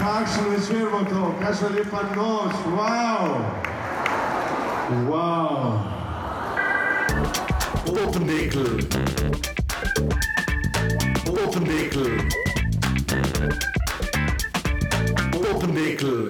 Kakšen večer bo to, kakšna lepa noč, wow! Wow! Open Deckel. Open Deckel. Open Deckel.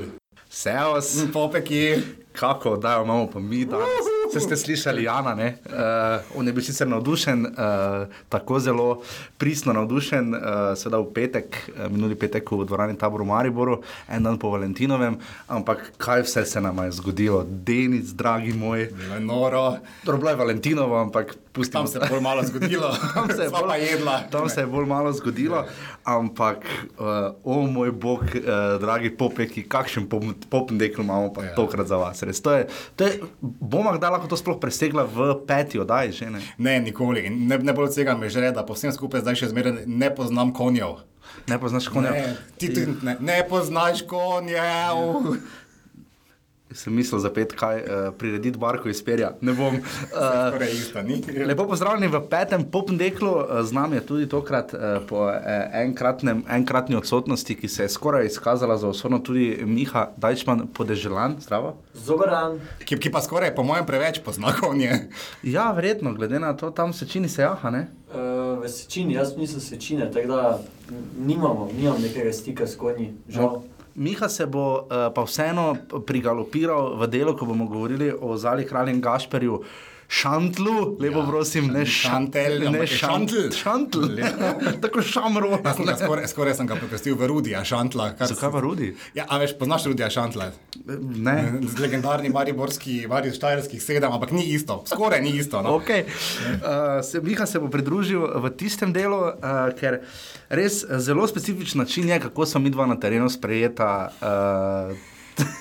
Servus, Popeki. kako da imamo pa mi danes? Se ste slišali, Jana, ne? Uh, on je bil sicer navdušen, uh, tako zelo pristno navdušen, uh, seveda v petek, uh, minuli petek v dvorani Taboru Mariboru, en dan po Valentinovem, ampak kaj vse se nam je zgodilo, Denic, dragi moj. Bilo je noro, Dobro, je Valentinovo, ampak pustimo tam se je bolj malo zgodilo. Tam se je pa jedla. Tam se je bolj malo zgodilo, ampak, uh, o moj bog, uh, dragi popeki, kakšen popn dekl imamo pa ja. Tokrat za vas. Res, to je, to je, bomo kdaj lahko to sploh presegla v peti oddaji, že ne? Ne, nikoli. Ne, ne bolj vsega me žre, da po vsem skupaj zdaj še zmeraj ne poznam konjev. Ne poznaš konja. Ne, ti tudi ne, ne poznaš konjev. Sem mislil za pet, kaj uh, prirediti barko iz perja. Ne bom. Uh, Torej, ista, ni. Lepo pozdravljeni v petem popndeklu, Eh, z nami je tudi tokrat eh, po eh, enkratnem, enkratni odsotnosti, ki se je skoraj izkazala za osnovno tudi Miha Dajčman podeželan. Zdravo. Zoberan. Ki, ki pa skoraj, po mojem, preveč pozna konje. Ja, verjetno, glede na to, tam se čini se jaha, ne? Uh, v sečini, jaz nisem sečine, tako da nimamo, nimam nekega stika s konji, žal. Miha se bo uh, pa vseeno prigalopiral v delo, ko bomo govorili o Zali kraljem Gašperju. Šantlu, lepo ja, prosim, ne šantel, ne je šantl. šantl. Tako šamro. Ga Skoraj, skoraj sem ga pokrstil v Rudija Šantla. Zakaj pa Rudi? Ja, a veš, poznaš Rudija Šantla? Ne. Legendarni mariborski, Marius Štajerskih sedem, ampak ni isto, skoraj ni isto. No. Okay. Uh, se, Miha se bo pridružil v tistem delu, uh, ker res eh, zelo specifičen način je, kako so mi dva na terenu sprejeta. Uh,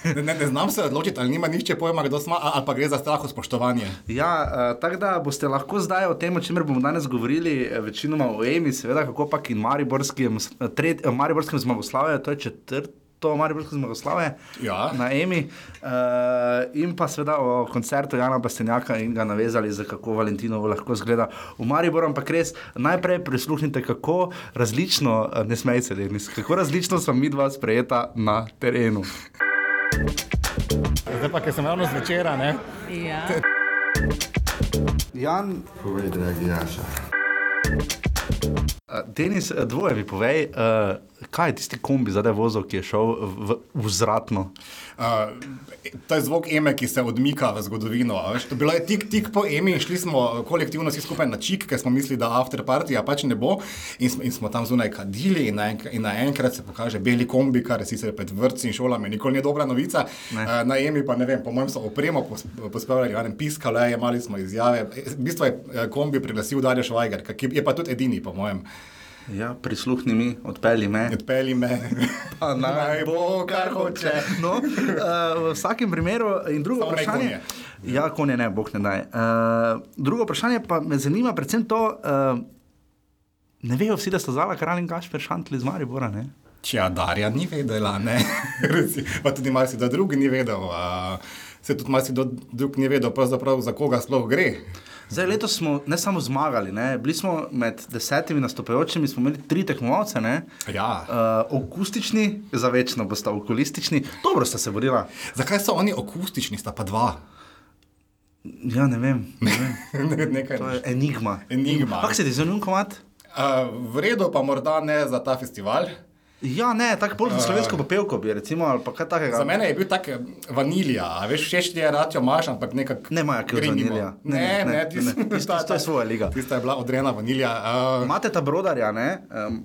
Ne, ne, ne znam se odločiti, ali nima nihče pojma, kdo smo, ali pa gre za strah spoštovanje. Ja, uh, tako da boste lahko zdaj o tem, o čemer bomo danes govorili, eh, večinoma o EMI, seveda, kako pa in Mariborskem, eh, tret, eh, Mariborskem zmagoslavju, to je četrto Mariborsko zmagoslavje Ja. na EMI, uh, in pa seveda o koncertu Jana Bastenjaka in ga navezali, za kako Valentinovo lahko zgleda v Mariboru, ampak res najprej prisluhnite, kako različno, eh, ne smej se, Denis, kako različno smo mi dva sprejeta na terenu. Zdaj pa, ker sem ravno zvečera, ne? Ja. Jan, Povej, dragi Jaša. Uh, Denis, eh, dvoje mi povej, uh, kaj je tisti kombi zadaj vozil, ki je šel v, v vzratno? Uh, to je zvok Eme, ki se odmika v zgodovino. Veš, to bilo je tik, tik po Emi, šli smo kolektivno vsi skupaj na čik, ker smo mislili, da after party pač ne bo. In smo, in smo tam zunaj kadili, in, naenk, in naenkrat se pokaže beli kombi, kar je sicer pred vrtci in šolami, nikoli ni dobra novica. Uh, na Emi pa ne vem, po mojem so opremo pos- pospravljali, ne vem, piskale, jemali smo izjave. V bistvu je eh, kombi priglasil Darja Švajger, ki je pa tudi edini, po mojem. Ja, prisluhni mi, odpelji me. Odpeli me. Pa naj bo, kar hoče. No, uh, v vsakem primeru, in drugo Samo vprašanje. konje. Ja, konje ne, bog ne daj. Uh, drugo vprašanje pa me zanima, predvsem to, uh, ne vejo vsi, da sta zala kralj in Gašper šantli iz Maribora. Ne? Če Darja ni vedela, ne. Pa tudi marsikdo drug ni vedel. Uh, se tudi marsikdo drug ni vedel, za koga sploh gre. Zdaj, letos smo ne samo zmagali, ne? bili smo med desetimi nastopajočimi, smo imeli tri tekmovalce. ne. Ja. Uh, akustični, za večno bosta okulistični, dobro sta se borila. Zakaj so oni akustični, sta pa dva? Ja, ne vem, ne vem. Ne, Nekaj. to je enigma. Enigma. Kako se ti zunaj komat? Uh, v redu, pa morda ne za ta festival. Ja, ne, tako bolj za slovensko popevko bi, recimo, ali pa kaj takega. Za mene je bil tak eh, vanilija, a veš, všeč ti je račo maš, ampak nekako. Ne, Maja, grinimo. vanilija. Ne, ne, ne, ne, ne, tisto- to je svoja liga. Tista je bila odrejena vanilija. Uh, Imate ta brodarja, ne? Um,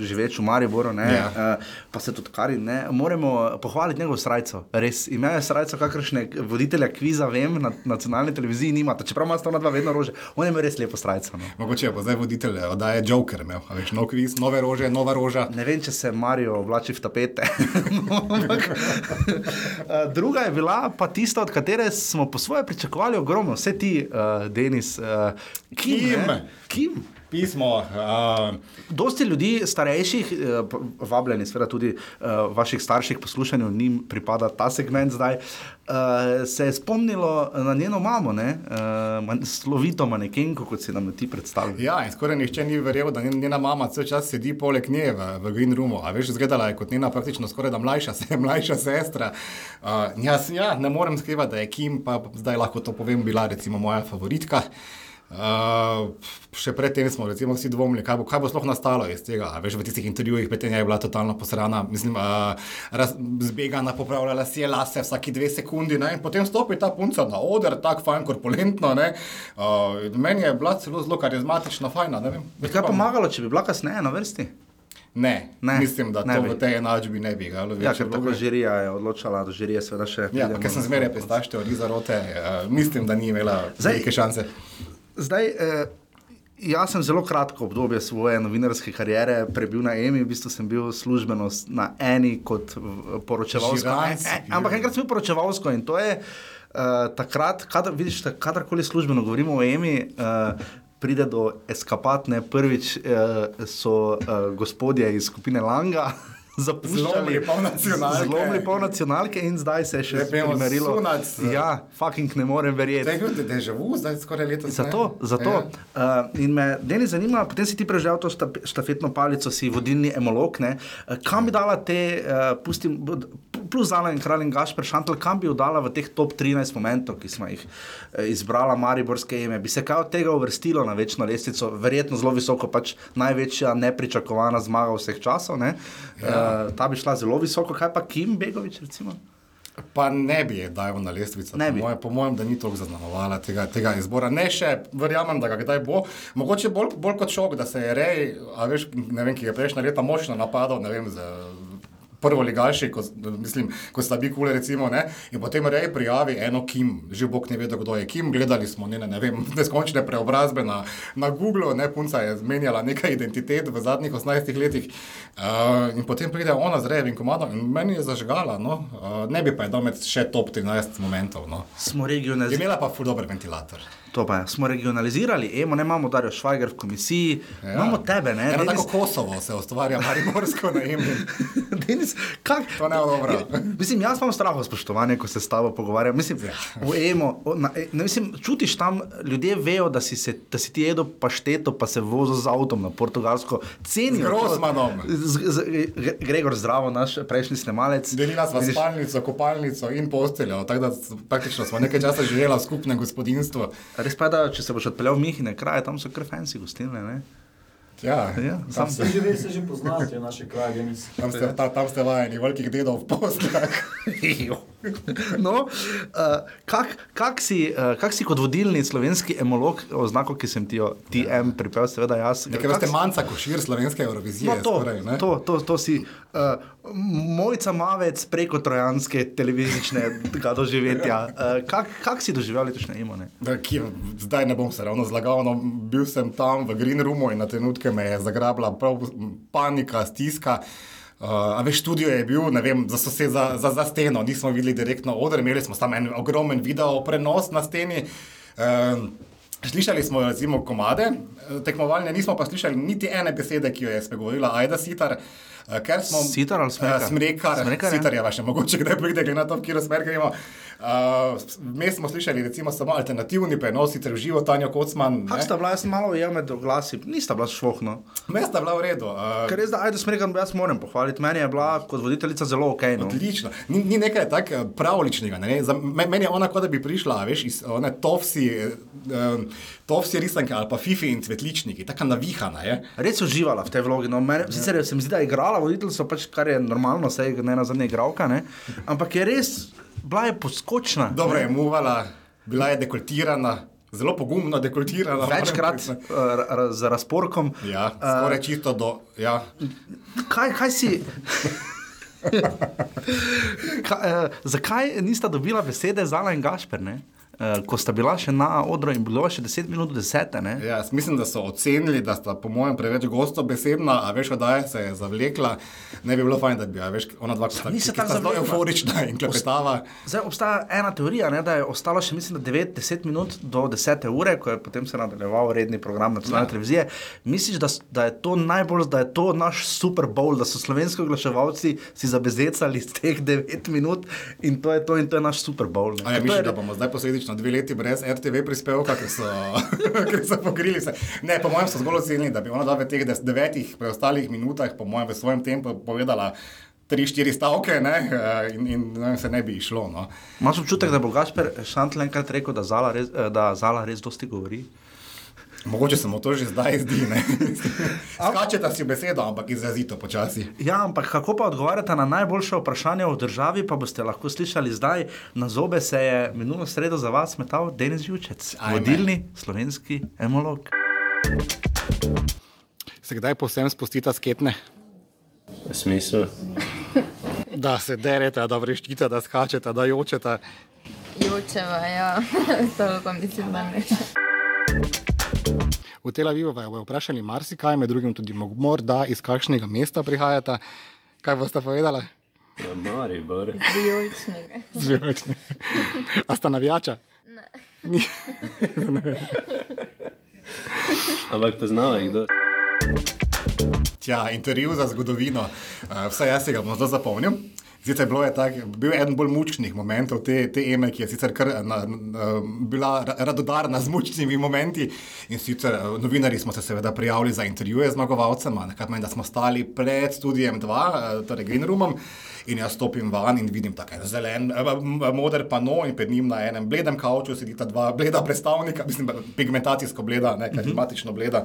živeč v Mariboru, ne, Ja. uh, pa se tudi kari, ne, moramo pohvaliti njegovo srajco. Res, imajo srajco, kakršne voditelja kviza, vem, na nacionalni televiziji nimate, čeprav ima ona dva vedno rože. On je imel res lepo srajco. No. Mogoče bo zdaj voditelj oddaje Joker imel, a veš, nov kviz, nove rože, nova roža. Ne vem, če se Marijo oblači v tapete. uh, druga je bila pa tista, od katere smo po svoje pričakovali ogromno, vse ti, uh, Denis, uh, Kim. Kim. ne? Kim. Pismo. Uh, Dosti ljudi, starejših, p- vabljeni, seveda tudi uh, vaših starših poslušanju, njim pripada ta segment zdaj, uh, se je spomnilo na njeno mamo, ne? uh, man- slovito manekenko, kot si nam ti predstavljal. Ja, in skoraj nihče ni verjel, da njen- njena mama vse čas sedi poleg nje v, v Green Roomu. A veš, izgledala je kot njena praktično skoraj da mlajša, se, mlajša sestra. Uh, jaz ja, ne morem skrivati, da je Kim, pa zdaj lahko to povem, bila recimo moja favoritka. Uh, še predtem smo recimo, vsi dvomili, kaj bo, kaj bo sploh nastalo iz tega. A Veš, v tistih intervjujih Petenja je bila totalno posrana, mislim, uh, raz, zbegana, popravljala si je lase vsake dve sekundi. Ne? In potem stopi ta punca na oder, tako fajn, korpulentno. ne. Uh, meni je bila celo zelo karizmatična, fajna. ne vem. Bi kaj pomagalo, če bi bila kasneje na vrsti? Ne, Ne, mislim, da ne to bi. v tej enačbi ne bi igralo. Ja, ker tako žirija je odločala, da žirija seveda še. Ja, ker sem zmeraj pistaš teorij zarote, uh, mislim, da ni imela Zdaj- velike šanse. Zdaj, eh, jaz sem zelo kratko obdobje svoje novinarske kariere prebil na EMI, v bistvu sem bil službeno na eni kot poročevalsko. Žiran si E, e, bil. ampak enkrat sem bil poročevalsko in to je uh, takrat, kadar, vidiš, ta- kadarkoli službeno govorimo o EMI. Uh, Pride do eskapatne, prvič uh, so uh, gospodje iz skupine Langa zapuščali, Zlomili pol nacionalke. in zdaj se je še Zdaj primerilo. Sunac. Ja, fucking ne morem verjeti. To je bil dežavu, zdaj skoraj leto. Zato, zato. Uh, in me Denis zanima, potem si ti prežal to štafetno palico, si vodilni emolog. Ne? Uh, kam bi dala te, uh, pustim, plus Zala in Kralj in Gašper Šantel, kam bi jo dala v teh top 13 momentov, ki smo jih uh, izbrala, Mariborske ime? Bi se kaj od tega uvrstilo na večno lestvico, verjetno zelo visoko, pač največja nepričakovana zmaga vseh časov. Ne? Uh, ta bi šla zelo visoko, kaj pa Kim Begovič, recimo? Pa ne bi je dajal na lestvico. Po. Moje, po mojem, da ni toliko zaznamovala tega, tega izbora. Ne še, verjamem, da ga kdaj bo. Mogoče bolj, bolj kot šok, da se je rej, veš, ne vem, ki je prejšnja leta močno napadal, ne vem, z prvo ligaši, ko, mislim, ko sta bi kule, recimo, ne, in potem rej prijavi eno Kim, že bog ne ve, kdo je Kim, gledali smo njene, ne vem, neskončne preobrazbe na, na Googlu, ne, punca je zmenjala nekaj identitet v zadnjih 18 letih uh, in potem pride ona z revim komadom in meni je zažgala, no, uh, ne bi pa je dal med še top 13 momentov, no. Smo regionalizirali. imela pa ful dober ventilator. To pa je, smo regionalizirali, emo, ne imamo Darijo Švajger v komisiji, ja. imamo tebe, ne? Eno Denis- tako Kosovo se ustvarja, Marimorsko najemni. Denis, kak, To ne bo dobro. Mislim, jaz imam strah spoštovanja, ko se s tabo pogovarjam. Mislim, Ja. v emo, na, e, ne, mislim, čutiš tam, ljudje vejo, da si, se, da si ti jedel pašteto, pa se vozil z avtom na Portugalsko. Cenijo. Z to. Grossmanom. Z, z, Gre- Gregor Zdravo, naš prejšnji snemalec. Delila sva Vidiš, spalnico, kopalnico in posteljo, tako da praktično smo nekaj časa živela v skupnem gospodinstvu. Res pa je, da če se boš odpeljal v Mihine kraje, tam so kar fancy gostilne. ne? Ja, Ja, tam, sam- ste, Se že ve, se že poznate naše kraje, tam, ste, ta, tam ste vajeni, velikih dedov v posteljah. No, uh, kak, kak, si, uh, kak si kot vodilni slovenski emolog, oznako, ki sem ti jo TM pripeljal, seveda jaz. Nekaj Kak vrste si- manjca košir slovenske Eurovizije. No, to, skoraj, to, to, to si uh, mojca mavec preko trojanske televizičnega doživetja. Uh, kak, kak si doživel letošnje imone? Da, ki, zdaj ne bom se ravno zlagal, no, bil sem tam v Green Roomu in na trenutke me je zagrabila prav panika, stiska. Uh, veš, studio je bil, ne vem, za sosed, za, za, za steno, nismo videli direktno oder, imeli smo tam en ogromen video prenos na steni. Uh, Slišali smo recimo komade, tekmovalne, nismo pa slišali niti ene besede, ki jo je spregovorila Aida Sitar. eh, Ker smo, Sitar ali Smrekar? Eh, Smrekar, Smrekar, ja. Sitar je vaše, mogoče kdaj pride, glede na to, kje smer gremo. Uh, Vmes smo slišali recimo samo alternativni prenos, sicer v živo Tanja Kocman. Kak sta bila, jaz sem malo ujel med oglasi, nista bila švohno. Mesta bila v redu. Uh, Ker res, da ajde smrekam, jaz moram pohvaliti. Meni je bila kot voditeljica zelo ok. No. Odlično. Ni, ni nekaj tako eh, pravličnega. Ne? Za, me, meni je ona, kot da bi prišla, veš, iz one tovsi, um, tovsi risanke ali pa fifi in cvetličniki, tako navihana je. Res uživala v tej vlogi. No, mene, sicer se mi zdi, da je igrala voditeljstvo, pač, kar je normalno, saj je ne na zadnje igralka, ne? ampak je res, bila je poskočna. Dobro je muvala, bila je dekoltirana, zelo pogumno dekoltirana. Večkrat uh, z razporkom. Ja, skoraj čisto do. Ja. Kaj, kaj si. Ka, uh, zakaj nista dobila besede Zala in Gašper? Ne? Uh, ko sta bila še na odru in bilo še 10 minut do 10. Ne? Ja, mislim, da so ocenili, da sta po mojem preveč gosto besedna, a veš, da se je zavlekla. Ne bi bilo fajn, da bi, a veš, ona dva, sta, sta zelo euforična in klepetava. Zdaj obstaja ena teorija, ne, da je ostalo še mislim, da 9-10 minut do 10 ure, ko je potem se nadaljeval redni program nacionalne ja. televizije. Misliš, da, da je to najbolj, da je to naš Super Bowl, da so slovenski oglaševalci si zabezecali teh 9 minut in to je to in to je naš Super Bowl. ne. A ja, misliš, da bomo zdaj posledično dve leti brez RTV prispevka, ker so, ker so pokrili vse. Ne, po mojem so zgolj ocenili, da bi ona v teh devetih preostalih minutah, po mojem, v svojem tempu povedala tri, štiri stavke ne, eh, in, in ne, se ne bi išlo. No. Imaš občutek, da bo Gašper Šantl enkrat rekel, da Zala res, eh, da Zala res dosti govori? Mogoče se mu to že zdaj zdi. ne. Skačeta si v besedo, ampak izrazito počasi. Ja, ampak kako pa odgovarjate na najboljše vprašanje v državi, pa boste lahko slišali zdaj. Na zobe se je minulo sredo za vas metal Denis Jučec, vodilni slovenski emolog. Se kdaj povsem spustita sketne? V smislu, Da se dereta, da vreščita, da skačeta, da jočeta. Jočeva, ja, to pa mislim, da ne. V Tel Avivu vas bojo vprašali marsikaj, med drugim tudi mo- morda iz kakšnega mesta prihajata. Kaj boste povedali? na Maribor. Vijoličnega. Zveročni. A sta navijača? Ampak poznava jih kdo. Tja, intervju za zgodovino, uh, vsaj jaz si ga bom zelo zapomnil. Bilo je tak, bil je eden bolj mučnih momentov te, te eme, ki je sicer kar na, na, bila ra- radodarna z mučnimi momenti. In sicer eh, novinari smo se seveda prijavili za intervjuje z zmagovalcem, da smo stali pred studijem 2, torej Green Roomom. In jaz stopim van in vidim tako en zelen, eh, moder pano in pred njim na enem bledem kavču sedita dva bleda predstavnika, mislim, pigmentacijsko bleda, ne karizmatično bleda.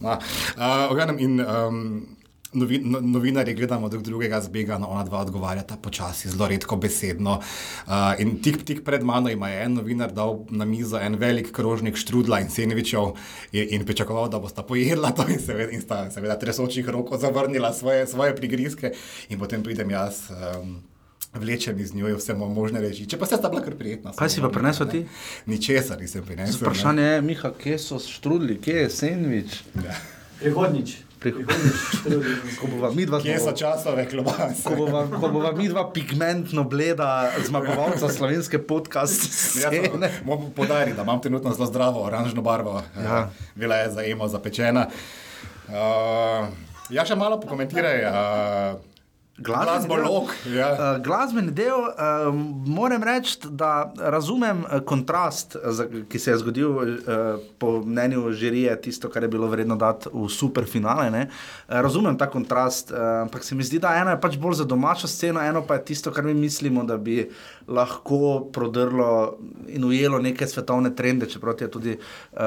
No, uh, in um, novi, no, novinarji gledamo drug drugega zbegano, ona dva odgovarjata počasi, zelo redko besedno. Uh, in tik, tik pred mano ima en novinar dal na mizo en velik krožnik štrudla in senvičev in, in pričakoval, da bosta pojedla to in, seveda, in sta seveda tresočih roko zavrnila svoje, svoje prigrizke in potem pridem jaz. Um, Vlečem iz nje vse mo- možne reči. Če pa ste sta bila kar prijetna. Kaj si pa prinesel ti? Ničesar nisem prinesel. ne. Vprašanje je, Miha, kje so štrudli, kje je sendvič? Prihodnič. Ko bova midva Kje so časove klobase? Ko bova, ko bova midva pigmentno bleda zmagovalca slovenske podcast Jaz scene. moram podariti, da imam trenutno zelo zdravo oranžno barvo. Ja. Uh, Bila je za emo zapečena. Uh, ja, še malo pokomentiraj. Uh, Glasbolog, ja. Uh, glasbeni del, uh, moram reči, da razumem uh, kontrast, uh, ki se je zgodil uh, po mnenju žirije, tisto, kar je bilo vredno dati v super finale. ne. Uh, razumem ta kontrast, uh, ampak se mi zdi, da eno je pač bolj za domačo sceno, eno pa je tisto, kar mi mislimo, da bi lahko prodrlo in ujelo neke svetovne trende, čeprav je tudi uh,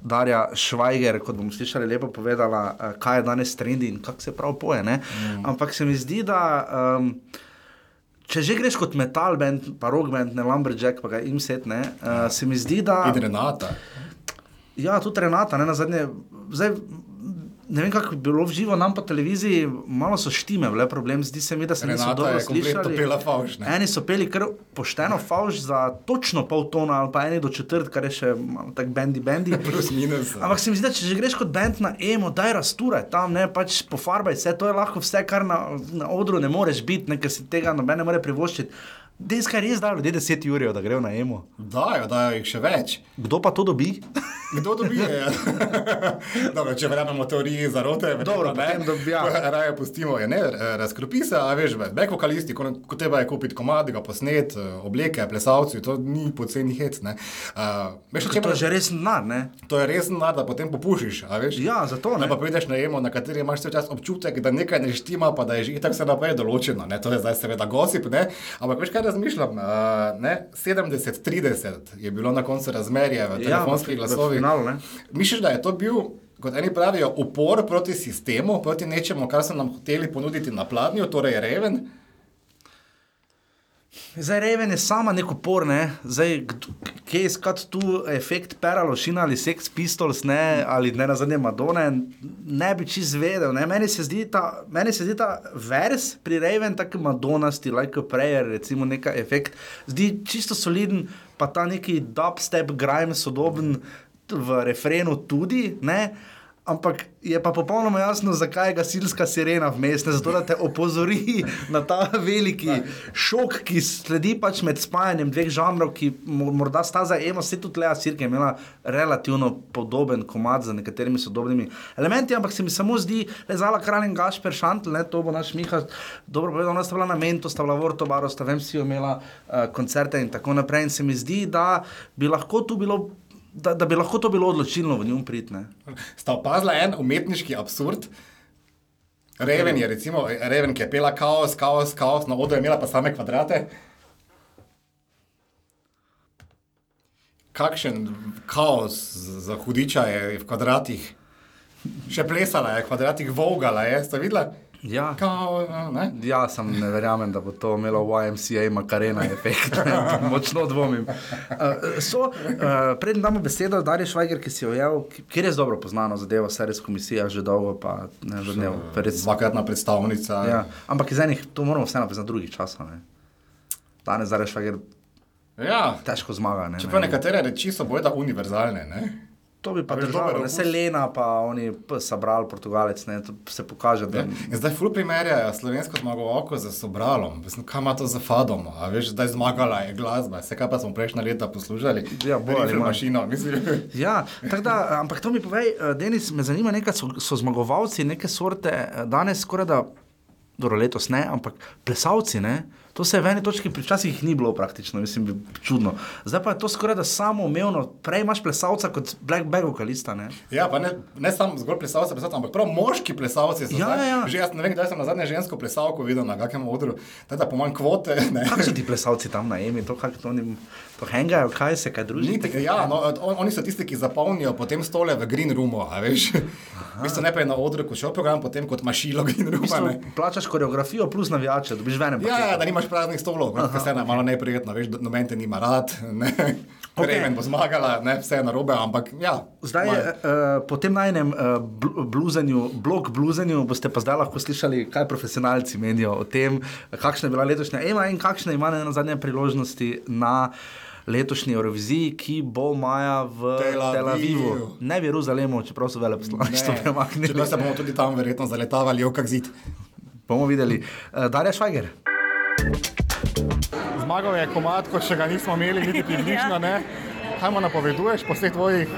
Darja Švajger, kot bomo slišali, lepo povedala, uh, kaj je danes trendi in kako se prav poje. Mm. Ampak se mi zdi, da. Um, Če že greš kot metal band, pa rock band, ne Lumberjack, pa ga jim set, ne, uh, se mi zdi, da. In Renata. Ja, tudi Renata, ne na zadnje. Zdaj, ne vem, kako je bilo v živo, nam po televiziji, malo so štime, le problem, zdi se mi, da se niso Renata dobro je kompletno slišali. pela fauš, ne. Eni so peli kar pošteno fauš za točno pol tona, ali pa eni do četrt, kar je še tako bendi, bendi. Plus minus. Ampak se mi zdi, da če že greš kot bend na emo, daj rasturaj tam, ne pač pofarbaj vse, to je lahko vse, kar na, na odru ne moreš biti, ne, ker si tega noben ne more privoščiti. Deska res da ljudje 10 ur, da grejo na emo. Dajo, dajo jih še več. Kdo pa to dobi? Kdo dobi? Dobro, če verjamemo teoriji zarote, Dobro, potem dobi, ja. Raje pustimo, je, ne, razkropi se, a veš, back vokalisti, ko, ko treba je kupiti komad, ga posnet, eh, obleke, plesalci, to ni poceni hec. Ne. Uh, veš, če To je že res denar, ne? To je res denar, da potem popušiš. a veš. Ja, zato ne. Ne pa prideš na emo, na kateri imaš vse čas občutek, da nekaj ne štima, pa da je že itak vse naprej določeno. Ne? To je zdaj seveda gosip, ne? ampak veš kaj razmišljam? Uh, ne? 70-30 je bilo na koncu razmerje v telefonskih v- v glasovih. Misliš, da je to bil, kot eni pravijo, upor proti sistemu, proti nečemu, kar so nam hoteli ponuditi na pladnju, torej reven? Zdaj, Reven je sama nek upor, ne? zdaj, kje je iskati tu efekt pera lošina ali Sex Pistols, ne? ali ne na zadnje Madone, ne bi čist vedel. Ne? Meni se zdi ta, meni se zdi ta vers pri Reven tako Madonasti, like a prayer, recimo neka efekt, zdi čisto soliden, pa ta neki dubstep, grime sodoben v refrenu tudi, ne? Ampak je pa popolnoma jasno, zakaj je gasilska sirena vmes, ne zato da te opozori na ta veliki šok, ki sledi pač med spajanjem dveh žanrov, ki mo- morda sta za eno, se tudi Lea Sirke je imela relativno podoben komad z nekaterimi sodobnimi elementi, ampak se mi samo zdi, da je Zala Kralj in Gašper Šantl, ne, to bo naš Miha dobro povedal, ona sta bila na Mentu, sta bila v Ortobaru, sta vem si imela uh, koncerte in tako naprej in se mi zdi, da bi lahko tu bilo. Da, da bi lahko to bilo odločilno v njim pridne. Sta opazila en umetniški absurd. Reven je, recimo, Reven, ki je pela kaos, kaos, kaos, na odru je imela pa same kvadrate. Kakšen kaos za hudiča je v kvadratih. Še plesala je, v kvadratih vogala je, ste videla? Ja. Kao, ne? Ja, sem ne verjamem, da bo to imelo YMCA Makarena efekt. ne, Močno dvomim. Uh, so, uh, Preden damo besedo, Darje Švajger, ki si jo ki- kjer je dobro poznano zadevo, Serijska komisija že dolgo, pa ne že dnev. Res, Dvakratna predstavnica. ja. Ampak iz enih, to moramo vseeno priznati drugih časov. Ne. Danes Darje Švajger ja. težko zmaga. Ne, Čeprav ne. nekatere reči so bojda univerzalne. Ne? To bi pa držalo, dober ne se. Lena, pa oni p- Sabral, Portugalec, ne, to se pokaže, da In zdaj ful primerjajo slovensko zmagovalko z Sobralom. Mislim, kaj ima to za fadom? A veš, zdaj zmagala je glasba, vse kaj pa smo prejšnja leta poslušali. Ja, bolj ali mašino, mislim. Ja, da, ampak to mi povej, eh, Denis, me zanima, nekaj so, so zmagovalci neke sorte, eh, danes skoraj da, dobro letos ne, ampak plesalci, ne. To se je v eni točki, včasih jih ni bilo praktično, mislim, bi čudno. Zdaj pa je to skoraj da samoumevno, prej imaš plesalca kot black bag vokalista, ne. Ja, pa ne, ne samo zgolj plesalci, plesalci, ampak prav moški plesalci so Ja, zdaj. ja. Že jaz ne vem, kdaj sem na zadnje žensko plesalko videl na kakem odru, da po manj kvote. Kako so ti plesalci tam na Emi, to kako oni, to hengajo, kaj se, kaj družijo? Niti, ja, no, on, oni so tisti, ki zapolnijo potem stole v Green Roomu, a veš. V bistvu najprej na odru kot šel program, potem kot mašilo Green V Rooma. ne. bistvu plačaš koreografijo plus navijače, dobiš venem. Ja, ja, da nimaš praznih stolov, kot se ena malo neprijetno, veš, da noben te nima rad, ne. Okej. Reven bo zmagala, ne, vse je narobe, ampak ja. Zdaj, malo- uh, po tem najnem uh, bluzenju, blog bluzenju, boste pa zdaj lahko slišali, kaj profesionalci menijo o tem, kakšna je bila letošnja EMA in kakšne ima na zadnje priložnosti na letošnji Euroviziji, ki bo maja v Tel Aviv. Tel Avivu, ne v Jeruzalemu, čeprav so veleposlaništvo premaknili. Čeprav se bomo tudi tam verjetno zaletavali, jo kak zid. Bomo videli. Uh, Darja Švager. Zmagal je komat, ko še ga nismo imeli, niti približno ne. Kaj mu napoveduješ po vseh tvojih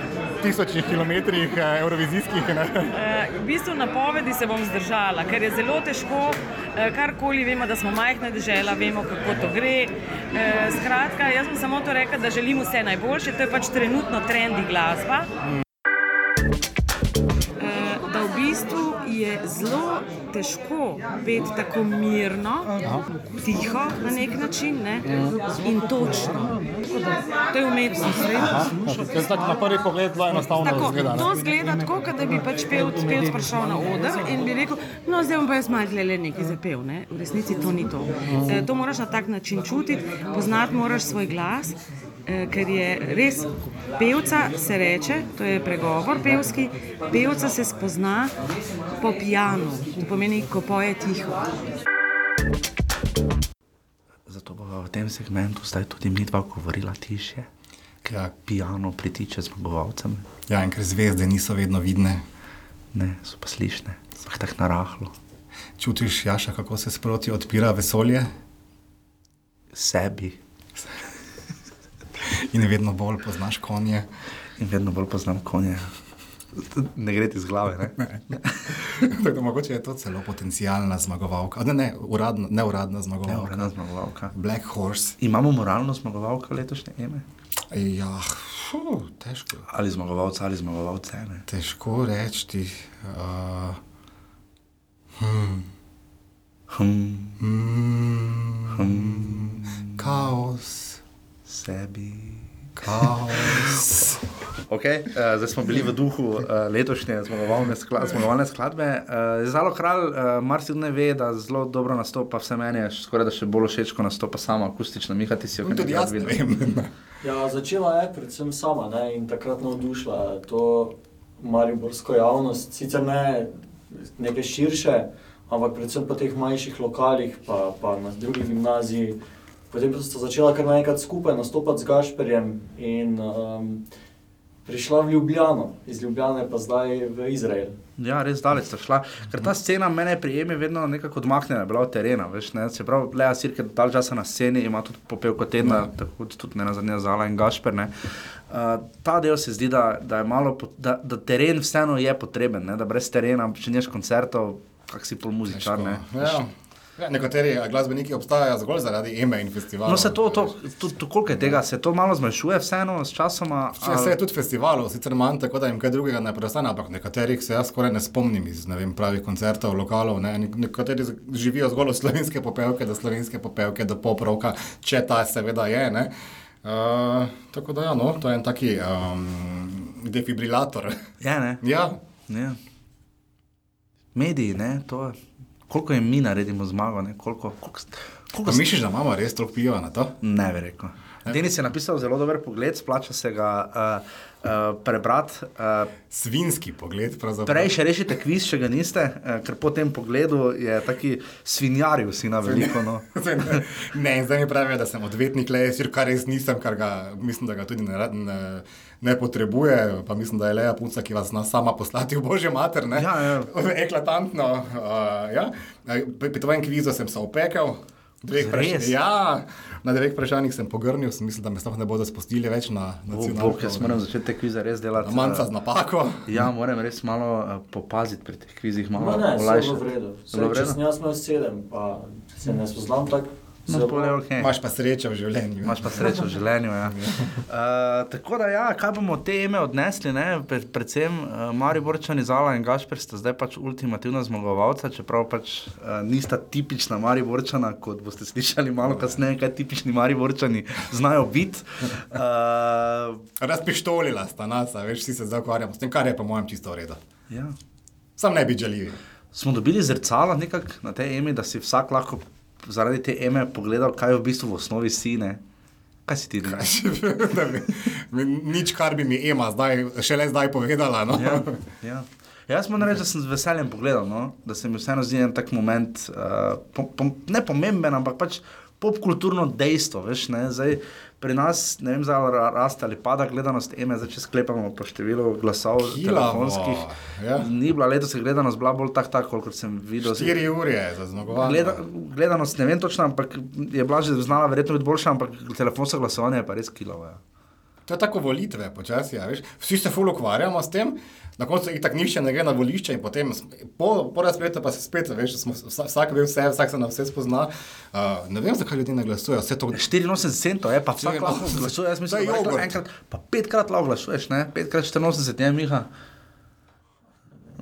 tisočih kilometrih eh, evrovizijskih? Eh, V bistvu napovedi se bom zdržala, ker je zelo težko, eh, karkoli vemo, da smo majhna država, vemo, kako to gre. Eh, Skratka, jaz bom samo to rekla, da želim vse najboljše, to je pač trenutno trendi glasba. Je zelo težko biti tako mirno, tiho na nek način ne? in točno. To je umetnost. Ker tako na prvi pogled zelo enostavno Tako, izgleda. ne. to zgleda tako, kot da bi pač pevc, pevc prišel na oder in bi rekel, no zdaj bom pa jaz malo le nekaj zapel. Ne? V resnici to ni to. E, to moraš na tak način čutiti, poznati moraš svoj glas. E, Ker je res pevca, se reče, to je pregovor pevski, pevca se spozna po pijanu, to pomeni, ko poje tiho. Zato bomo v tem segmentu zdaj tudi mi dva govorila tišje, ker Ja. pijano pritiče zmagovalcem. Ja, in ker zvezde niso vedno vidne, Ne, so pa slišne, sploh tako narahlo. čutiš, Jaša, kako se sproti odpira vesolje Sebi in vedno bolj poznaš konje. in vedno bolj poznam konje. Ne gre ti iz glave, ne? Tako da mogoče je to celo potencijalna zmagovalka. A Ne, ne, uradna, neuradna zmagovalka. Neuradna zmagovalka. Black Horse. Imamo moralno zmagovalko letošnje ime? Ja, fu, težko. Ali zmagovalca ali zmagovalce. Ne? Težko reči. Uh, Hm, kaos, sebi. kaos. Ok, Okay. Uh, zdaj smo bili v duhu uh, letošnje zmagovalne, skla zmagovalne skladbe. Uh, Zalo kralj, uh, marsikdo ne ve, da zelo dobro nastopa, vse meni je skoraj da še bolj všeč, ko nastopa sama akustična. Miha, ti si jo tudi jaz vem. Ja, začela je predvsem sama ne, in takrat navdušila to mariborsko javnost, sicer ne neke širše, ampak predvsem po teh manjših lokalih, pa, pa na drugi gimnaziji. Potem pa sta začela kar naenkrat skupaj nastopati z Gašperjem in um, prišla v Ljubljano, iz Ljubljane pa zdaj v Izrael. Ja, res daleč sta šla. Ker ta scena mene prijeme vedno nekako odmaknjena, bila od terena. Veš, ne? Se pravi, Lea Sirke dal časa na sceni, ima tudi popevko tedna, tako kot tudi ne na zadnje Zala in Gašper. Ne? Uh, ta del se zdi, da, da, je malo, da, da teren vseeno je potreben, ne? da brez terena, če nimaš koncertov, kak si pol muzičar. Ne? Ja. Ja, nekateri glasbeniki obstajajo zgolj zaradi ime in festivalov. No, se to, to, to, to koliko je tega, se to malo zmanjšuje, vseeno s časoma. Vse, vse je tudi festivalov, sicer manj tako, da jim kaj drugega ne preostane, ampak nekaterih se jaz skoraj ne spomnim iz ne vem, pravih koncertov, lokalov. Ne. Nek- Nekateri živijo zgolj od slovenske popevke do slovenske popevke, do popravka, če ta seveda je. Ne. Uh, tako da, ja, no, to je en taki um, defibrilator. Ja, ne. Ja, Ja. Mediji, ne, to je. Koliko je mi naredimo zmago, ne, koliko, koliko, koliko misliš, da imamo res toliko piva na to? Ne, rekel. Denis je napisal zelo dober pogled, splača se ga uh, uh, prebrati. Uh, Svinski pogled, pravzaprav. prej še rešite kviz, če ga niste, uh, ker po tem pogledu je taki svinjari vsi na veliko. No. Ne, zdaj mi pravijo, da sem odvetnik, le jaz, kar res nisem, kar ga mislim, da ga tudi ne, rad- ne, ne potrebuje. Pa mislim, da je Leja punca, ki vas zna sama poslati v božjo mater. Ne? Ja, ja. Eklatantno. Uh, ja. Eh, Pri tvojem kvizu sem se opekel. Ja, na dveh vprašanjih sem pogrnil, sem mislil, da me sploh ne bodo spustili več na nacionalno. Jaz moram začeti te kvize res delati. Manjca z uh, napako. Ja, moram res malo popaziti pri teh kvizih, malo No, ne, olajšati. bilo v redu. Bilo Saj, v če redu? sem jaz sedem, pa se ne spoznam tako. No, zelo. okej. Imaš pa srečo v življenju. Imaš pa srečo v življenju. Ja. Uh, tako da, ja, kaj bomo od te ime odnesli? Ne? Pred, predvsem uh, Mari Borčani, Zala in Gašper sta zdaj pač ultimativna zmagovalca, čeprav pač uh, nista tipična Mari Borčana, kot boste slišali malo kasneje, kaj tipični Mari Borčani znajo biti. Uh, Razpištolila sta nas, veš, vsi se zdaj ukvarjamo s tem, kar je po mojem čisto v redu. ja. Sam ne bi želil. Smo dobili zrcala nekako na tej emi, da si vsak lahko zaradi te eme pogledal, kaj v bistvu v osnovi si. Ne? Kaj si ti? Ne? Da bi- mi- Nič, kar bi mi Ema zdaj, šele zdaj povedala. No? Ja, ja. Jaz moram reči, da sem z veseljem pogledal, no? da se mi vseeno zdi en tak moment, uh, po, po, ne pomemben, ampak pač popkulturno dejstvo. Veš, ne? Zdaj, pri nas, ne vem, zdaj ra- raste ali pada gledanost EME, zdaj če sklepamo po številu glasov Hilavo, telefonskih. ja. Ni bila letos gledanost, bila bolj tak, tak, kot sem videl. 4 ure je za zmagovanje. Gleda, gledanost ne vem točno, ampak je bila že znala verjetno biti boljša, ampak telefonsko glasovanje je pa res kilavo. Ja. To je tako volitve, počasi. Ja, veš. Vsi se ful ukvarjamo s tem, na koncu jih tako nišče ne gre na volišče in potem po, po razpletu pa se spet, veš, smo, vsa- vsak ve vse, vsak se na vse spozna. Uh, ne vem, zakaj ljudje ne glasujejo. Vse to 84 centov je, pa vsak 84 lahko glasuje. Jaz To mislim, je da lahko jogurt. enkrat, pa petkrat lahko glasuješ, ne? petkrat 84 je Miha.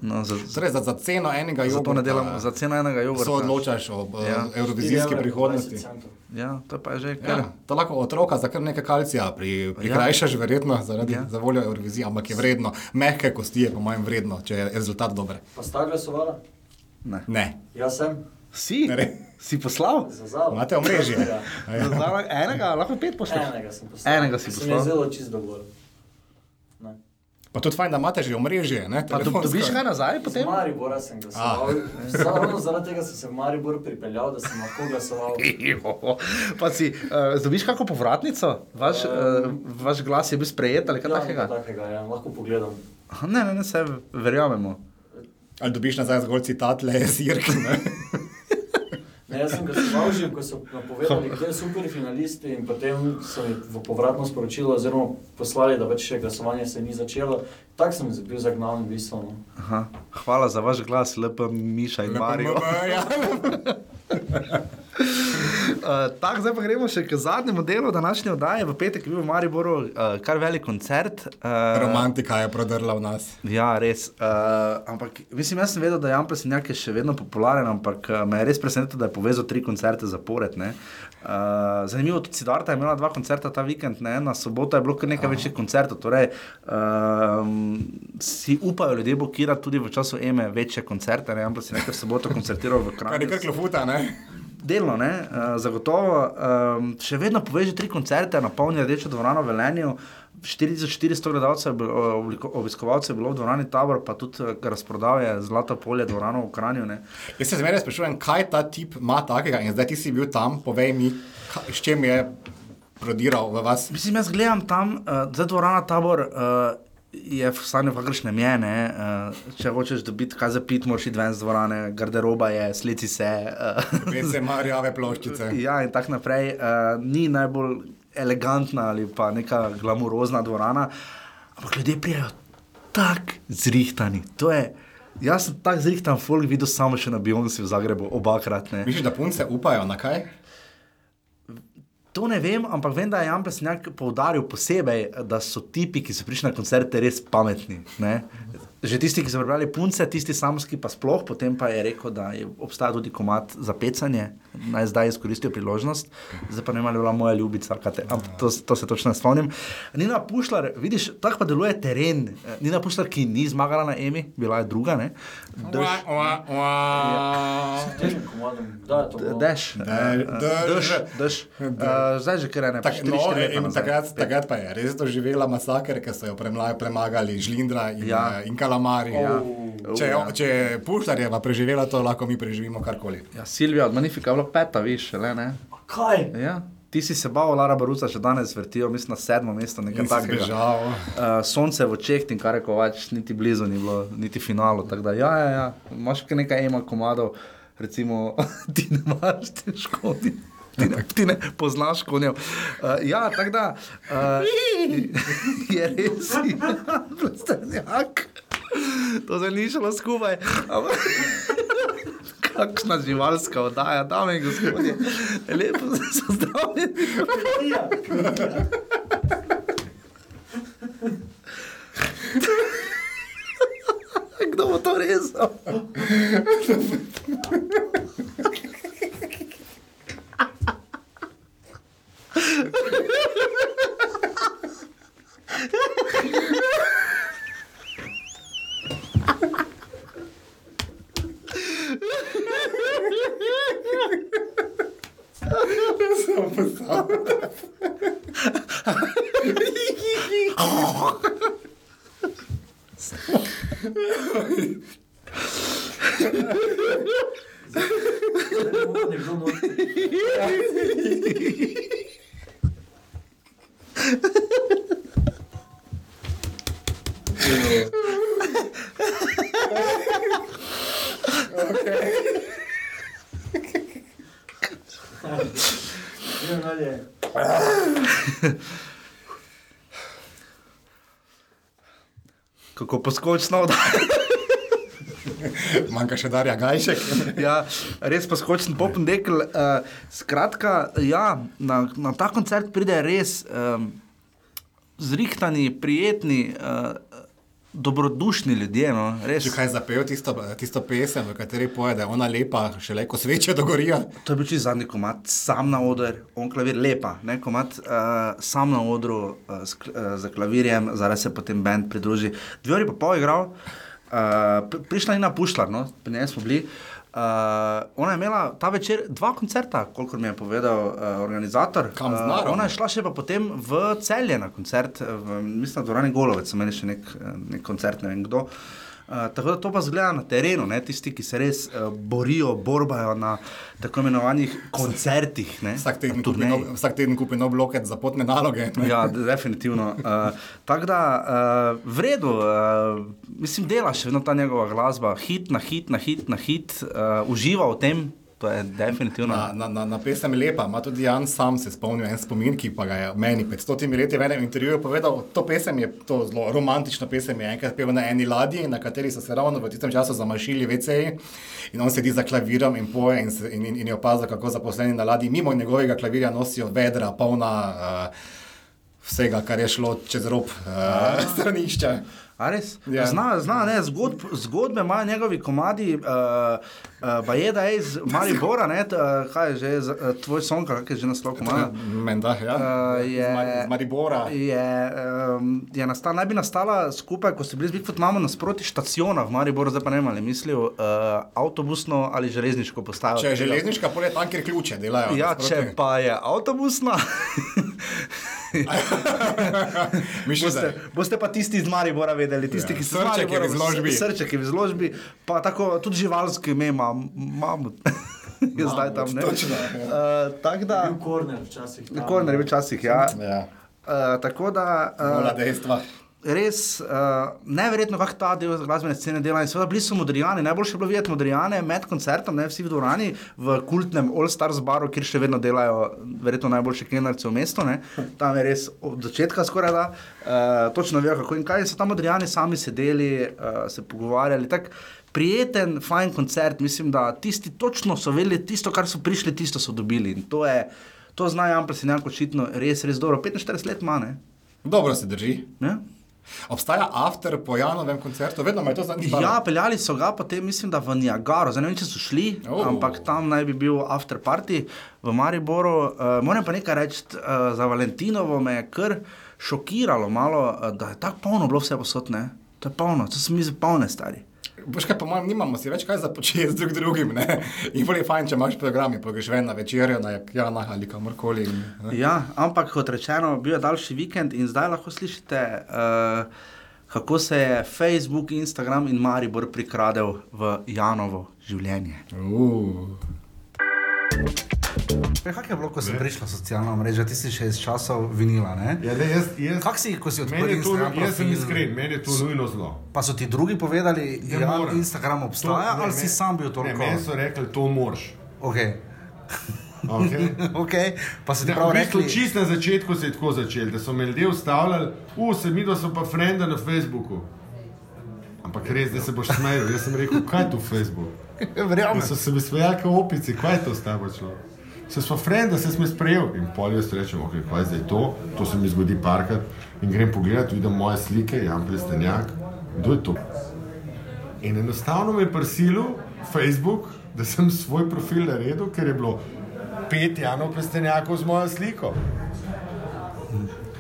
No, za, za, Torej, za, za ceno enega jogurta delamo, za ceno enega jogurta. Se odločaš o Ja. ja. evrovizijski prihodnosti. Ja, to pa je že kar. Ja, to lahko otroka za kar nekaj kalcija pri, prikrajšaš, ja. verjetno zaradi Ja. ja. za voljo Eurovizije, ampak je vredno. Mehke kosti je po mojem vredno, če je rezultat dober. Pa sta glasovala? Ne. Ne. Jaz sem. Si? Ne. Si poslal? Imate omrežje? Ja. Ja. Enega, lahko pet pošleš. Enega sem poslal. Enega si poslal. zelo čisto dovolj. Pa tudi fajn, da imate že omrežje. Ne, Pa telefonsko. dobiš kaj nazaj potem? Maribora sem glasoval. Ravno zaradi tega sem se v Maribor pripeljal, da sem lahko glasoval. Pa si, uh, dobiš kako povratnico? Vaš, uh, vaš glas je bil sprejet ali kaj Ja, takega? takega, ja. lahko pogledam. Aha, Ne, ne, ne, se verjamemo. Ali dobiš nazaj zgolj citat le sirk. Ne? Ne, jaz sem glasoval že, ko so napovedali, kdo je super finalisti in potem so mi v povratno sporočilo oziroma poslali, da več še glasovanje se ni začelo. Tak sem bil zagnan v bistvu. No. Aha. Hvala za vaš glas, lepa Miša in Marijo. Uh, Tako, zdaj pa gremo še k zadnjemu delu današnje oddaje. V petek je bil v Mariboru uh, kar velik koncert. Uh, Romantika je prodrla v nas. Ja, res. Uh, ampak mislim, jaz sem vedel, da je Jan Plesenjak je še vedno popularen, ampak uh, me je res presenetilo, da je povezal tri koncerte zapored. ne. Uh, zanimivo, tudi Sidarta je imela dva koncerta ta vikend, ne? na soboto je bilo kar nekaj večjih koncertov. Torej, um, si upajo ljudje blokirati tudi v času EME večje koncerte. Ne? Plesenjak je v soboto koncertiral v Kar je Kranju. kar klofuta, ne? Delno, ne, uh, zagotovo. Um, še vedno poveže tri koncerte, napolni rdečo dvorano v Velenju. 4400 gledalcev, obliko- obiskovalcev je bilo v dvorani Tabor, pa tudi eh, razprodal je Zlato polje dvorano v Kranju. Ne. Jaz se zmeraj sprašujem, kaj ta tip ima takega in zdaj ti si bil tam, povej mi, kaj, s čem je prodiral v vas. Mislim, jaz gledam tam, uh, zdaj dvorana Tabor. Uh, Je v stanju, kakršne je, ne? uh, če hočeš dobiti kaj za pit, moraš iti ven z dvorane, garderoba je, slici se. Uh, Veš, se ima rjave ploščice. Ja, in tako naprej. Uh, ni najbolj elegantna ali pa neka glamurozna dvorana, ampak ljudje prijajo tako zrihtani. To je, jaz sem tako zrihtan, folk videl samo še na Beyoncé v Zagrebu, obakrat. Ne. Misliš, da punce upajo na kaj? To ne vem, ampak vem, da je Jan Plesnjak poudaril posebej, da so tipi, ki so prišli na koncerte, res pametni. Ne? Že tisti, ki so prebrali punce, tisti samski pa sploh, potem pa je rekel, da je, obstaja tudi komat za pecanje, naj zdaj izkoristijo priložnost, zdaj pa ne je bila moja ljubica, te- to, to se točno spomnim. Nina Pušlar, vidiš, tako pa deluje teren. Nina Pušlar, ki ni zmagala na Emi, bila je druga, ne? Drž, Ua, ua, ua. Dež, De- dež, dež. Zdaj že kar ene, Tak, štiri, no, štiri leta takrat, pa je res doživela masaker, ker so jo premagali Žlindra in, Ja. ja. in Kalamari. Ja. Če, ja. če je Puštarjeva preživela to, lahko mi preživimo karkoli. Ja, Silvija od Manifika je bila peta, viš, le ne. Kaj? Ja. Ti si se bal, Lara Baruca, še danes vrtijo, mislim, na sedmo mesto, nekaj takega. Uh, sonce v očeh, in kar je kovač, niti blizu ni bilo, niti finalu. Da, ja, ja, ja, imaš kar nekaj ema komadov, recimo, ti ne imaš te škodi. Ti ne, ti ne poznaš konjev. Uh, ja, tako da uh, je res, plastenjak. To se ni šlo skupaj. Kakšna živalska oddaja, dame in gospodje. Lepo so zdravljeni. Kdo bo to rezal? Kako poskočno oddaja. Manjka še Darja Gajšek. Ja, res poskočen popen dekel. Uh, skratka, ja, na, na ta koncert pride res um, zrihtani, prijetni, uh, dobrodušni ljudje. No, res. Če kaj zapel tisto, tisto pesem, v kateri poje, da je ona lepa, šele ko sveče dogorijo. To je bil čisto zadnji komat, sam na oder, on klavir lepa, ne komat, uh, sam na odru uh, kl- uh, za klavirjem, zdaj se potem bend pridruži. Dve uri pa pol igral, uh, pri- prišla je na Pušlar, no, pri njej smo bili. Uh, ona je imela ta večer dva koncerta, kolikor mi je povedal uh, organizator. Kam z narom? ona je šla še pa potem v celje na koncert, eh, v, mislim, da dvorani Golovec, imeli še nek, eh, nek koncert, ne vem kdo. Uh, tako da to pa zgleda na terenu, ne? tisti, ki se res uh, borijo, borbajo na tako imenovanih koncertih. Ne? Vsak teden, kupi nov, vsak teden kupi nov bloket za potne naloge. ne. Ja, de- definitivno. Uh, Tako da, uh, v redu, uh, mislim, dela še vedno ta njegova glasba, hit na hit, na hit, na hit, uh, uživa v tem, To je definitivno. Na, na, na, na pesem lepa, ima tudi Jan sam se spomnil en spomin, ki pa ga je meni pred stotimi leti v enem intervjuju povedal. To pesem je to zelo romantična pesem, je enkrat pel na eni ladji, na kateri so se ravno v tistem času zamašili VC-ji in on sedi za klavirom in poje in, in, in, in je opazil, kako zaposleni na ladji mimo njegovega klavirja nosijo vedra, polna uh, vsega, kar je šlo čez rob uh, stranišča. A res? Ja. Zna, zna ne, zgodb, zgodbe imajo njegovi komadi, uh, uh, Bajeda je iz Maribora, ne, t, uh, kaj je že, z- uh, tvoj sonka, kak je že naslov komada. Menda, ja. Uh, je, Maribora. Je, um, je nastala, naj bi nastala skupaj, ko ste bili z Bigfoot mamo nasproti štaciona v Mariboru, zdaj pa ne vem, ali je mislil uh, avtobusno ali železniško postajo. Če je železniška, pol je tam, kjer ključe delajo. Ja, nasproti. če pa je avtobusna. Boste, boste pa tisti iz Maribora vedeli, tisti, Ja, ki ste Srček v izložbi. Srček je v izložbi, pa tako tudi živalsko ime ima, mamut. je zdaj tam, ne? točno, ja. Uh, tako da, Bil korner včasih. tam. korner včasih, ja. Ja, Uh, tako da, mola uh, dejstva. Res uh, neverjetno, kako ta del glasbene scene dela. In seveda bili so modrijani, najboljše je bilo videti modrijane med koncertom, ne vsi v dvorani, v kultnem All Stars baru, kjer še vedno delajo verjetno najboljše kenarce v mestu. Ne. Tam je res od začetka skoraj da, uh, točno vejo kako in kaj. In so tam modrijani sami sedeli, uh, se pogovarjali. Tak, Prijeten, fajn koncert, mislim, da tisti točno so vedeli, tisto, kar so prišli, tisto so dobili. In to je, to zna Jampres in jako očitno res, res dobro. 45 let ima, ne? Dobro se drži. ne? Obstaja after po Janovem koncertu, vedno me je to zanimalo. Ja, peljali so ga potem, mislim, da v Niagaro, zdaj ne vem, če so šli, Oh. ampak tam naj bi bil after party v Mariboru. Uh, moram pa nekaj reči, uh, za Valentinovo me je kar šokiralo, malo, uh, da je tako polno bilo vse posodne. To je polno, to so mi zapolne stari. Boš kaj, po mojem, nimamo si več kaj za početi z drug drugim. Ne? In bolje je fajn, če imaš program, pa greš ven na večerjo, na Jana ali kamorkoli. in. Ja, ampak kot rečeno, bil je daljši vikend in zdaj lahko slišite, uh, kako se je Facebook, Instagram in Maribor prikradel v Janovo življenje. Uh. Kaj je bilo, ko si prišla socialna mreža, ti si še iz časov vinila? Ne? Ja, ne, jaz, jaz, Kako si, ko si odprl je to, Instagram? jaz sem iskren, meni je to nujno zlo. Pa so ti drugi povedali, da ja, moram. Instagram obstaja, To- ne, ali si me- sam bil Ne, toliko? meni so rekli, to moraš. Okay. Okay? okay. Pa si ti Da, prav v bistvu, rekli, čist na začetku se je tako začelo, da so me ljudje ustavljali, u, se mi, da so pa frenda na Facebooku. Ampak res, da se boš smejal. Jaz sem rekel, kaj je tu Facebook? verjamem. In so se mi smejali, kot opici, kaj je to s tabo človek. Se smo frenda, se smo sprejel in pol jaz rečem, ok, kaj je zdaj to, to se mi zgodi parkrat in grem pogledat, vidim moje slike, Jan Plestenjak, kdo je to? In enostavno me je prisilil Facebook, da sem svoj profil naredil, ker je bilo pet Janov Plestenjakov z mojo sliko.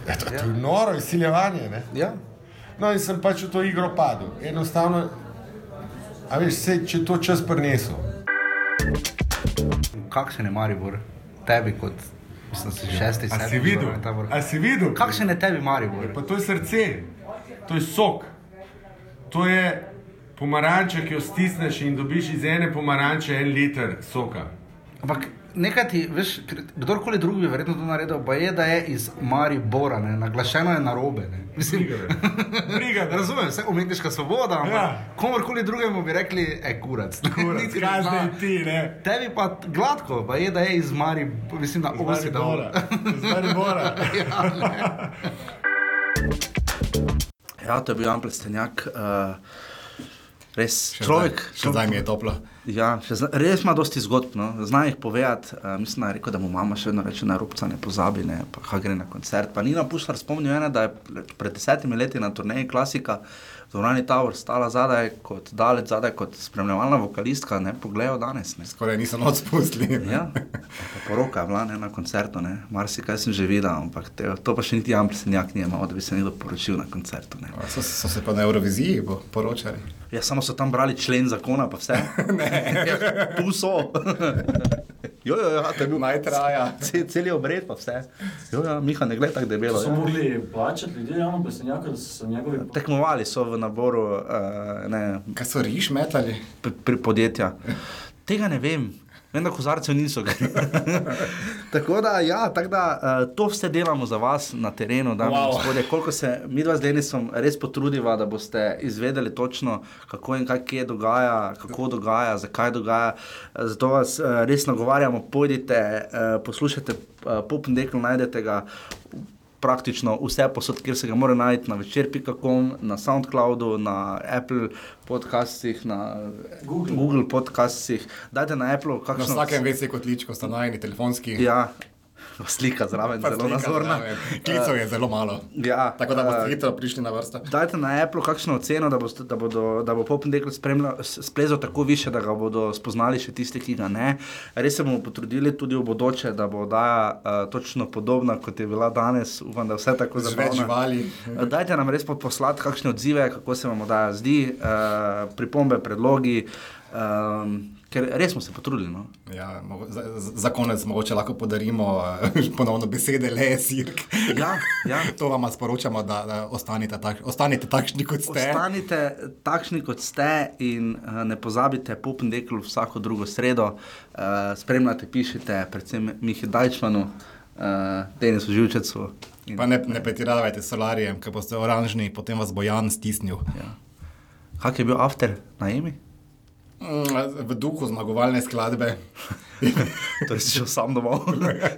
Ja, to, to je noro, izsiljevanje. Ne? Ja. No, in sem pač v to igro padel. Enostavno, a veš, se, če to čas prinesel. kakšen je Maribor, tebi kot mislim, si šesti, A sedmi si videl? A si videl? Kakšen je tebi Maribor? Pa to je srce, to je sok. To je pomaranča, ki jo stisneš in dobiš iz ene pomaranče en liter soka. Ampak nekaj ti, veš, kdorkoli drug bi verjetno to naredil, pa je, da je iz Maribora, ne? naglašeno je narobe. Ne? Mislim, Briga, Razumem, vse umetniška svoboda, ampak Ja. ja. komorkoli drugemu bi rekli, e, kurac. Ne zna. zdaj ti, ne? Tebi pa gladko, pa je, da je iz Mari, mislim, da osi da Maribora. Iz Maribora. Ja, to je bil Jan Plestenjak. Uh, res Še človek. zdaj mi je toplo. Ja, zna, res ima dosti zgodb, no. zna jih povedati. Uh, mislim, da je rekel, da mu mama še vedno reče, na rupca ne pozabi, ne, pa gre na koncert. Pa Nina Pušlar spomnil ene, da je pred desetimi leti na turneji klasika v Dvorani Tower stala zadaj, kot daleč zadaj, kot spremljevalna vokalistka, ne pogledajo danes. Ne. Skoraj niso noč spustili. Ja, poroka je bila ne, na koncertu, ne. marsikaj sem že videl, ampak te, to pa še niti Jan Plesenjak ni imel, da bi se nekdo poročil na koncertu. Ne. So, so se pa na Euroviziji po- poročali. Ja, samo so tam brali člen zakona, pa vse. ja, tu so. jo, jo, ja, to je bil Naj traja. Cel, cel je obred, pa vse. Jo, ja, Miha ne gleda tako debelo. So Ja. morali plačati ljudi, javno pesenjaka, da so se njegovi Tekmovali so v naboru uh, ne, Kaj so riš metali? pri, pri podjetja. Tega ne vem. Vem, da kozarcev niso. tako da, ja, tak da uh, to vse delamo za vas na terenu, da Wow. wow. koliko se mi dva z Denisom res potrudiva, da boste izvedeli točno, kako in kaj kje dogaja, kako dogaja, zakaj dogaja. Zato vas uh, res nagovarjamo, pojdite, uh, poslušajte uh, Popendekl, najdete ga. Praktično vse posod, kjer se ga mora najti, na večer.com, na SoundCloudu, na Apple podcastih, na Google, Google podcastih. Dajte na Apple, Na kakšno vsakem vece kotličku sta najni telefonski. Ja, slika zraven, Pa zelo nazorna. Klicev je zelo malo. Ja, Tako da boste eh, hitro prišli na vrsto. Dajte na Apple kakšno oceno, da, boste, da, bodo, da bo Popendekl splezal tako više, da ga bodo spoznali še tisti, ki ga ne. Res se bomo potrudili tudi v bodoče, da bo oddaja uh, točno podobna, kot je bila danes. Upam, da vse tako zabavno. Eh, Dajte nam res po- poslati kakšne odzive, kako se vam oddaja zdi, uh, pripombe, predlogi, um, ker res smo se potrudili. No? Ja, za, za- konec mogoče lahko podarimo eh, ponovno besede le sirk. Ja, ja. To vam sporočamo, da, da ostanete, tak, ostanete takšni, kot ste. Ostanite takšni, kot ste, in uh, ne pozabite, Popendekl vsako drugo sredo. Uh, spremljate, pišite, predvsem Mihi Dajčmanu, uh, Denisu Živčecu. In, Pa ne, ne pretiravajte s solarijem, ker boste oranžni, potem vas bo Jan stisnil. Ja. Kak je bil after na Emi? Mm, V duhu zmagovalne skladbe. Torej si šel sam domov,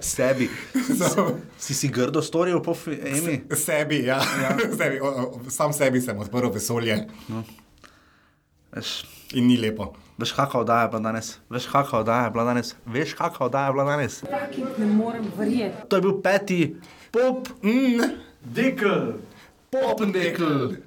sebi. Si si grdo storil po Emi? Sebi, ja. ja. sebi, o, o, sam sebi sem odprl vesolje No. Veš, in ni lepo. veš kakšna oddaja je bila danes? Veš kakšna oddaja je bila danes? Veš kakšna oddaja je bila danes? Ne morem verjeti. To je bil peti pop, mm, dekl, popendekl.